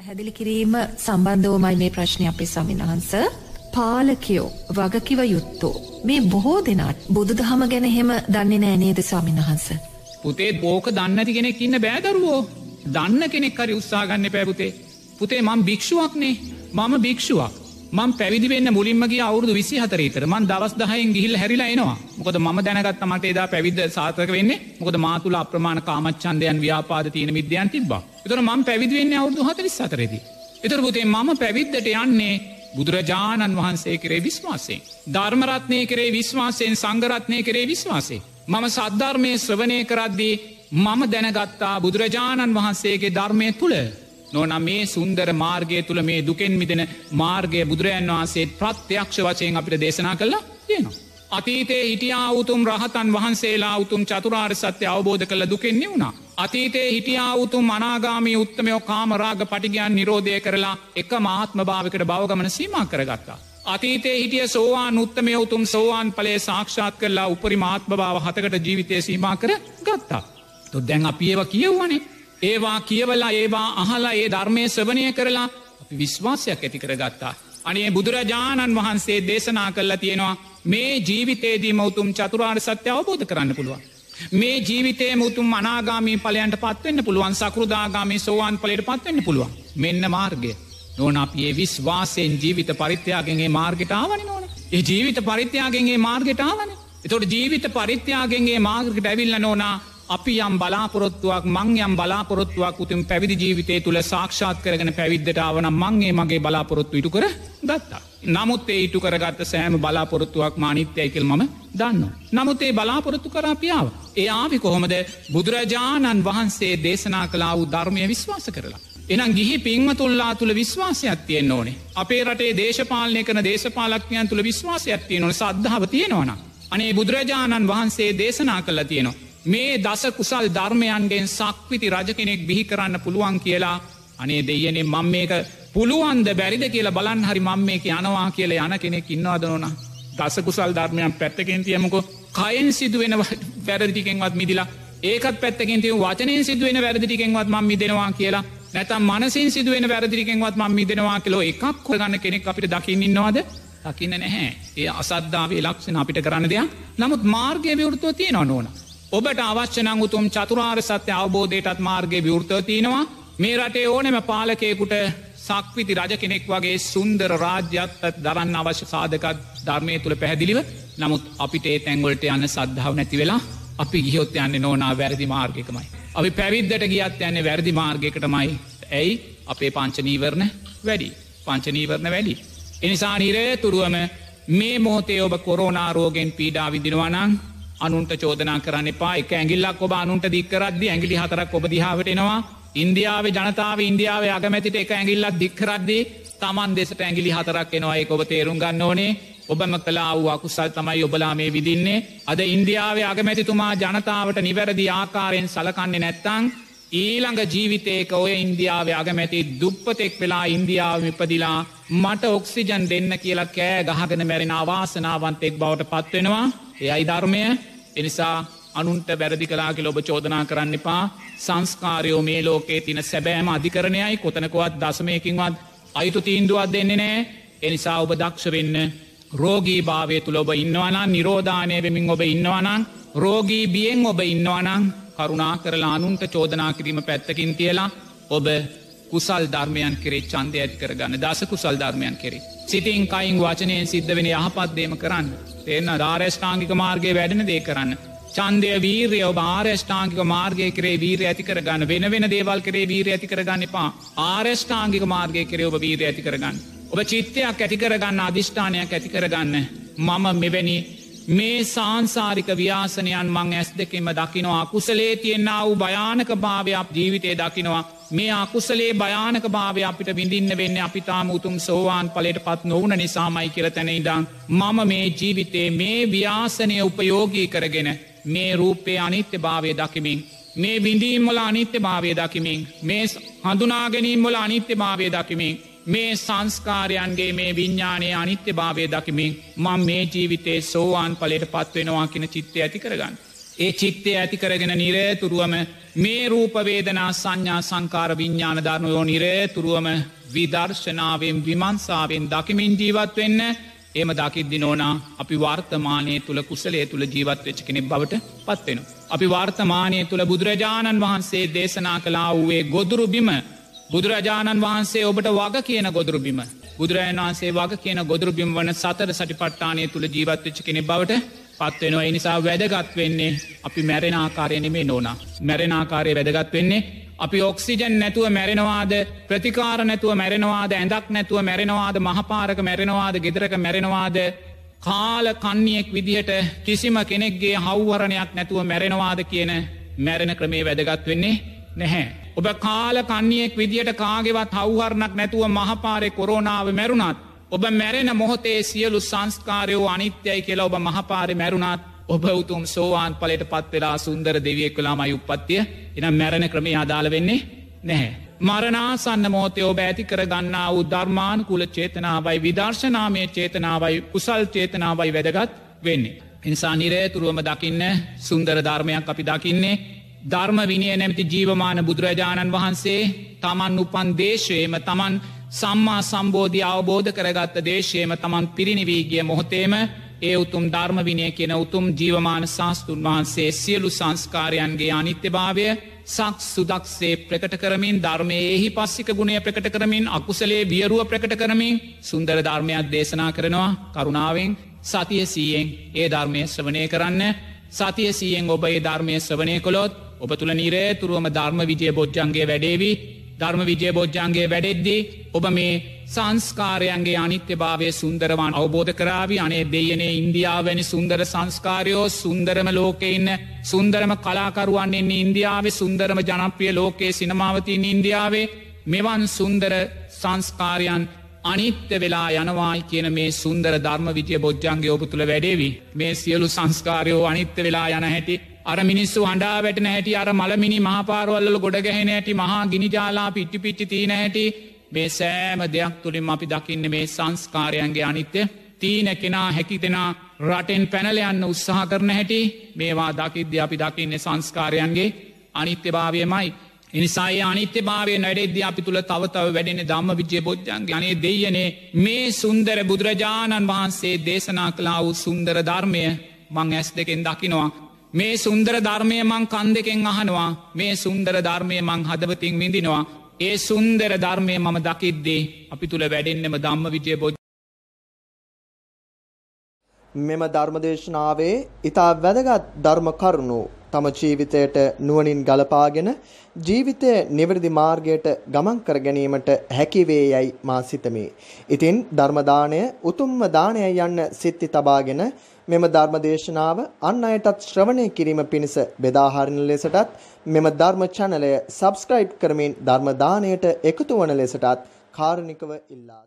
පැහැදිලි කිරීම සම්බන්ධවමයි මේ ප්‍රශ්නය අපේ සමිනහන්ස. පාලකයෝ වගකිව යුත්තෝ. මේ බොහෝ දෙනාට බුදු දහම ගැන හෙම දන්නේ නෑ නේද සමිනහන්ස. පුතේ බෝක දන්නති කෙනෙක් ඉන්න බෑදරුවෝ දන්න කෙනෙක් හරි උත්සාගන්න පැපුතේ. පුතේ මං භික්ෂුවක්නේ මම භික්ෂුවක්. මං පැවිදිවෙන්න මුලින්මගේ අවුරදු විසි හතරේතර මන් දවස් දහයෙන් ගිහිල් හැරිලා එනවා මොකද ම දැනගත් මට එදා පැවිද සාතක වෙන්නේ මොකද මාතුල අප්‍රමාණ කාමච්චන්දයන් ව්‍යාපාද තියන විද්‍යයන් තිබා එතර මං පැවිදිවෙන්න අවුදු හතරිස් සතරෙදි. එතර පුතේ මම පැවිද්දට යන්නේ බුදුරජාණන් වහන්සේ කරේ විශ්වාසයෙන්. ධර්මරත්නය කරේ විශ්වාසයෙන් සංගරත්නය කරේ විශ්වාසේ. මම සද්ධර්මය ශ්‍රවනය කරද්දී මම දැනගත්තා බුදුරජාණන් වහන්සේගේ ධර්මය තුළ නොන මේ සුන්දර මාර්ගය තුළ මේ දුකෙන් මිදෙන මාර්ගය බුදුරජන් වහන්සේත් ප්‍රත්‍යක්ෂ වචයෙන් අපිට දේශනා කරලා තියෙනවා. අතීතේ හිටියා උතුම් රහතන් වහන්සේලා උතුම් චතුරාර් සත්‍ය අවබෝධ කළ දුකෙන්නේ වුණා. අතීතේ හිටියා උතුම් අනාගාමී උත්තමයෝ කාමරාග පටිගයන් නිරෝධය කරලා එක මාත්ම භාවකට බවගමන සීමා කරගත්තා. අතීතේ හිටිය සෝවාන් උත්තමය උතුම් සෝවාන් පලේ සාක්ෂාත් කරලා උපරි මාත්ම භාව හතකට ජීවිතය සීමා කර ගත්තා. තුො දැන් අප ඒව කියව්වනේ ඒවා කියවලා ඒවා අහලා ඒ ධර්මය සවනය කරලා අපි විශ්වාසයක් ඇති කරගත්තා. අනේ බුදුරජාණන් වහන්සේ දේශනා කරලා තියෙනවා මේ ජීවිතේදී මෞතුම් චතුරාර් සත්‍ය අවබෝධ කරන්න පුළුවන්. මේ ජීවිතේ මුතුම් අනාගාමී පලයන්ට පත්වන්න පුළුවන් සකෘදාගාමී සෝවාන් පලට පත්වන්න පුළුවන් මෙන්න මාර්ගය. නොන අපේ විශ්වාසයෙන් ජීවිත පරිත්‍යයාගෙන්ගේ මාර්ගටාවන නොන ඒ ජීවිත පරිත්‍යයාගෙන්ගේ මාර්ගටාවන එතොට ජීවිත පරිත්‍යයාගෙන්ගේ මාර්ගට ඇවිල්ල නෝනා අපි යම් බලාපොරොත්තුවක් මං යම් බලාපොරොත්තුවක් උතුම් පැවිදි ජීවිතය තුළ සාක්ෂාත් කරගෙන පැවිද්දටාවන මංගේ මගේ බලාපොරොත්තු ඉටු කර ගත්තා. නමුත් ඒ ඉටු කරගත්ත සෑම බලාපොරොත්තුවක් මානිත්‍යයකල් මම දන්න. නමුත් ඒ බලාපොරොත්තු කරාපියාව. ඒ ආවි කොහොමද බුදුරජාණන් වහන්සේ දේශනා කලා වූ ධර්මය විශ්වාස කරලා. එනම් ගිහි පින්මතුල්ලා තුළ විශ්වාසයක් තියෙන් ඕනේ. අපේ රටේ දේශපාලනය කන දේශපාලක්ඥයන් තුළ විශ්වාසයක් තිය නොන සද්ධාව තියෙනවන. අනේ බුදුරජාණන් වහන්සේ දේශනා කළ තියෙනවා. මේ දස කුසල් ධර්මයන්ගෙන් සක්විති රජ කෙනෙක් බිහි කරන්න පුළුවන් කියලා. අනේ දෙයනේ මං මේක පුළුවන්ද බැරිද කියලා බලන් හරි මං මේක යනවා කියල යන කෙනෙක් ඉන්නවාද නොන? දස කුසල් ධර්මයන් පැත්තකෙන් තියමකෝ. කයෙන් සිදුවෙන වැරදිටිකෙන්වත් මිදිලා. ඒකත් පැත්තකින් තිය වචනයෙන් සිදුවෙන වැරදිටිකෙන්වත් මං මිදෙනවා කියලා. නැතම් මනසින් සිදුවෙන වැරදිරිකෙන්වත් මං මිදෙනවා කියලෝ එකක් කොගන්න කෙනෙක් අපිට දකින්නවාද දකින්න නැහැ. ඒ අසද්ධාවේ ලක්ෂණ අපිට කරන්න දෙයක්. නමුත් මාර්ගය විවෘතුව තියෙනවා නොන. ඔබට අවශ්‍යනං උතුම් චතුරාර් සත්‍ය අවබෝධයටත් මාර්ගය විවෘතව තියෙනවා. මේ රටේ ඕනෙම පාලකයකුට සක්විති රජ කෙනෙක් වගේ සුන්දර රාජ්‍යත් දරන්න අවශ්‍ය සාධකත් ධර්මය තුළ පැහැදිලිව. නමුත් අපිට ඒ තැන්ගොලට යන්න සද්ධාව නැති වෙලා අපි ගියොත් යන්නේ නෝනා වැරදි මාර්ගකමයි. අපි පැවිද්දට ගියත් යන්නේ වැරදි මාර්ගකටමයි ඇයි? අපේ පංචනීවරණ වැඩි. පංචනීවරණ වැඩි. එනිසා නිරේ තුරුවම මේ මොහොතේ ඔබ කොරෝනාරෝගෙන් පීඩා විදිනවානං අනුන්ට චෝදනා කරන්න එපා. එක ඇගිල්ලක් ඔබ අනුන්ට දික්කරද්දි ඇගිලි හතරක් ඔබ දිහාවටෙනවා ඉන්දියාවේ ජනතාව ඉන්දියාවේ අගමැතිට එක ඇගිල්ලක් දික්කරද්දී තමන් දෙසට ඇගිලි හතරක් එනවා. එක ඔබ තේරුම් ගන්න ඕනේ. ඔබම කලා වූ අකුසල් තමයි ඔබලා මේ විදින්නේ අද ඉන්දියාවේ අගමැතිතුමා ජනතාවට නිවැරදි ආකාරයෙන් සලකන්නේ නැත්තං ඊළඟ ජීවිතේක ඔය ඉන්දියාවේ අගමැති දුප්පතෙක් වෙලා ඉන්දියාව ඉපදිලා මට ඔක්සිජන් දෙන්න කියලා කෑ ගහගෙන මැරෙන අවාසනාවන්තෙක් බවට පත්වෙනවා ඒ අයි ධර්මය එනිසා අනුන්ට වැරදි කලාගේ ඔබ චෝදනා කරන්න එපා. සංස්කාරයෝ මේ ලෝකේ තින සැබෑම අධිකරණයයි. කොතනකොවත් දසමයකින්වත් අයිතු තීන්දුවත් දෙන්නේ නෑ එනිසා ඔබ දක්ෂවෙන්න රෝගී භාවය තුළ ඔබ ඉන්නවනන් නිරෝධානය වෙමින් ඔබ ඉන්නවනං රෝගී බියෙන් ඔබ ඉන්නවනං කරුණා කරලා අනුන්ට චෝදනා කිරීම පැත්තකින් තියලා ඔබ කුසල් ධර්මයන් කෙරේ චන්දය ඇත් කරගන්න දස කුසල් ධර්මයන් කෙරේ. සිතින් කයින් වචනයෙන් සිද්ධ වෙන යහපත්දේම කරන්න. තිෙන්න ධාරෂ්ඨාංගික මාර්ගය වැඩෙන දේ කරන්න. චන්දය වීරය ඔබ ආරෂ්ඨාංගික මාර්ගය කරේ වීර ඇති කරගන්න වෙන වෙන දේවල් කරේ වීර ඇති කරගන්න එපා ආරෂ්ඨාංගික මාර්ගය කරේ ඔබ වීර ඇති කරගන්න. ඔබ චිත්තයක් ඇති කරගන්න අධිෂ්ඨානයක් ඇති කරගන්න. මම මෙවැනි මේ සාංසාරික ව්‍යාසනයන් මං ඇස් දෙකෙම දකිනවා. අකුසලේ තියෙන්න්න වූ භයානක භාවයක් ජීවිතය දකිනවා. මේ අකුසලේ භයානක භාවය අපිට විඳින්න වෙන්න අපිතාම උතුම් සෝවාන් පලට පත් නොවන නිසාමයි කියල තැනෙයිදං මම මේ ජීවිතේ මේ ව්‍යාසනය උපයෝගී කරගෙන මේ රූපේ අනිත්‍ය භාවය දකිමින් මේ විඳීම්මල අනිත්‍ය භාවය දකිමින් මේ හඳුනාගැනීම්මල අනිත්‍ය භාවය දකිමින් මේ සංස්කාරයන්ගේ මේ විඤ්ඥානයේ අනිත්‍ය භාවය දකිමින් මං මේ ජීවිතේ සෝවාන් පලට පත්වෙනවා කියෙන චිත්තය ඇති කරගන්න. ඒ චිත්තය ඇති කරගෙන නිරේතුරුවම මේ රූපවේදනා සංඥා සංකාර විඤ්ඥාන ධර්මයෝ නිරේතුරුවම විදර්ශනාවෙන් විමන්සාාවෙන් දකිමින් ජීවත් වෙන්න එම දකිද්දි නෝනා අපි වර්තමානය තුළ කුසලේ තුළ ජීවත් වෙච්ච කෙනෙක් බවට පත්වෙන. අපි වර්තමානය තුළ බුදුරජාණන් වහන්සේ දේශනා කලා වූයේ ගොදුරු බිම බුදුරජාණන් වහන්සේ ඔබට වග කියන ගොදුරු බිම. බුදුරජන් වහන්සේ වග කියන ගොදුරු බිම් වන සතර සටිපට්ටානය තුළ ජීවත්වෙච්ච කෙනෙ බවට පත්වෙනවා එනිසා වැදගත් වෙන්නේ අපි මැරෙන ආකාරය නෙමේ නෝනා. මැරෙනාකාරය වැදගත් වෙන්නේ අපි ඔක්සිජන් නැතුව මැරෙනවාද? ප්‍රතිකාර නැතුව මැරෙනවාද? ඇඳක් නැතුව මැරෙනවාද? මහපාරක මැරෙනවාද? ගෙදරක මැරෙනවාද? කාල කන්නියෙක් විදිහට කිසිම කෙනෙක්ගේ හව්වරණයක් නැතුව මැරෙනවාද කියන මැරෙන ක්‍රමේ වැදගත් වෙන්නේ නැහැ. ඔබ කාල කන්නියෙක් විදිහට කාගෙවත් හව්හරණක් නැතුව මහපාරය කොරෝනාව මැරුණත් ඔබ මැරෙන මොහොතේ සියලු සංස්කාරයෝ අනිත්‍යයි කියලා ඔබ මහපාරි මැරුණත් ඔබ උතුම් සෝවාන් පලට පත් වෙලා සුන්දර දෙවියෙක් කලාමයි උපත්තිය එනම් මැරණ ක්‍රමේ අදාළ වෙන්නේ නැහැ. මරනාසන්න මෝතය ඔබ ඇති කර ගන්නා වූ ධර්මාන කුල චේතනාවයි විදර්ශනාමය චේතනාවයි කුසල් චේතනාවයි වැදගත් වෙන්නේ. නිසා නිරේතුරුවම දකින්න සුන්දර ධර්මයක් අපි දකින්නේ ධර්ම විනය නැමති ජීවමාන බුදුරජාණන් වහන්සේ තමන් උපන් දේශයම තමන් සම්මා සම්බෝධි අවබෝධ කරගත්ත දේශයම තමන් පිරිනිවීගිය මොහොතේම ඒ උතුම් ධර්ම විනය කියෙන උතුම් ජීවමාන ශාස්තුන් වහන්සේ සියලු සංස්කාරයන්ගේ අනිත්‍යභාවය සක් සුදක්සේ ප්‍රකට කරමින් ධර්මය එහි පස්සික ගුණය ප්‍රකට කරමින් අකුසලේ වියරුව ප්‍රකට කරමින් සුන්දර ධර්මයක් දේශනා කරනවා. කරුණාවෙන් සතිය සීයෙන් ඒ ධර්මය ශ්‍රවනය කරන්න. සතිය සීයෙන් ඔබ ඒ ධර්මය ශ්‍රවනය කොළොත් ඔබ තුළ නිරේ තුරුවම ධර්ම විජය බොජ්ජන්ගේ වැඩේවී. ධර්ම විජය බොජ්ජන්ගේ වැඩෙද්දී ඔබ මේ සංස්කාරයන්ගේ අනිත්‍ය භාවය සුන්දරවන් අවබෝධ කරාවි. අනේ දෙයනේ ඉන්දියාවැනි සුන්දර සංස්කාරයෝ සුන්දරම ලෝකෙඉන්න සුන්දරම කලාකරුවන්න්නේ ඉන්දියාවේ සුන්දරම ජනප්‍රිය ලෝකයේ සිනමාවතින් ඉන්දියාවේ මෙවන් සුන්දර සංස්කාරයන් අනිත්‍ය වෙලා යනවායි කියන මේ සුන්දර ධර්ම විජය බොජ්ජන්ගේ ඔබ තුළ වැඩේවි. මේ සියලු සංස්කාරයෝ අනිත්‍ය වෙලා යන හැටි අර මිනිස්සු අඩා වැටන හැටි අර මළමිනි මහපාරවල්ල ගොඩගැහෙන ඇති මහා ගිනිජාලා පිට්ටි පිච්චි තිීන හැටි මේ සෑම දෙයක් තුළින් අපි දකින්න මේ සංස්කාරයන්ගේ අනිත්‍ය තීන කෙනා හැකි දෙෙනා රටෙන් පැනලයන්න උත්සාහ කරන හැටි මේවා දකිද්‍ය අපි දකින්නේ සංස්කාරයන්ගේ අනිත්‍ය භාවයමයි. එනිසායි අනිත්‍ය භාවය නැඩෙද්ද අපි තුළ තවතව වැඩෙන දම්ම විජය බොජ්ජන්ගේ අනේ දෙයනේ මේ සුන්දර බුදුරජාණන් වහන්සේ දේශනා කලා වූ සුන්දර ධර්මය මං ඇස් දෙකෙන් දකිනවා මේ සුන්දර ධර්මය මං කන් දෙකෙන් අහනවා මේ සුන්දර ධර්මය මං හදවතින් විඳිනවා ඒ සුන්දර ධර්මය මම දකිද්දේ අපි තුළ වැඩෙන්න්නම ධම්ම විජය බොජ මෙම ධර්මදේශනාවේ ඉතා වැදගත් ධර්ම කරුණු තම ජීවිතයට නුවණින් ගලපාගෙන ජීවිතය නිවැරදි මාර්ගයට ගමන් කර ගැනීමට හැකි වේ යයි මා සිතමි. ඉතින් ධර්ම දාණය උතුම්ම දාණය යන්න සිත්ති තබාගෙන මෙම ධර්ම දේශනාව අන් අයටත් ශ්‍රවණය කිරීම පිණිස බෙදා හරින ලෙසටත් මෙම ධර්ම channelය subscribe කරමින් ධර්ම දාණයට එකතු වන ලෙසටත් කාරුණිකව ඉල්ලා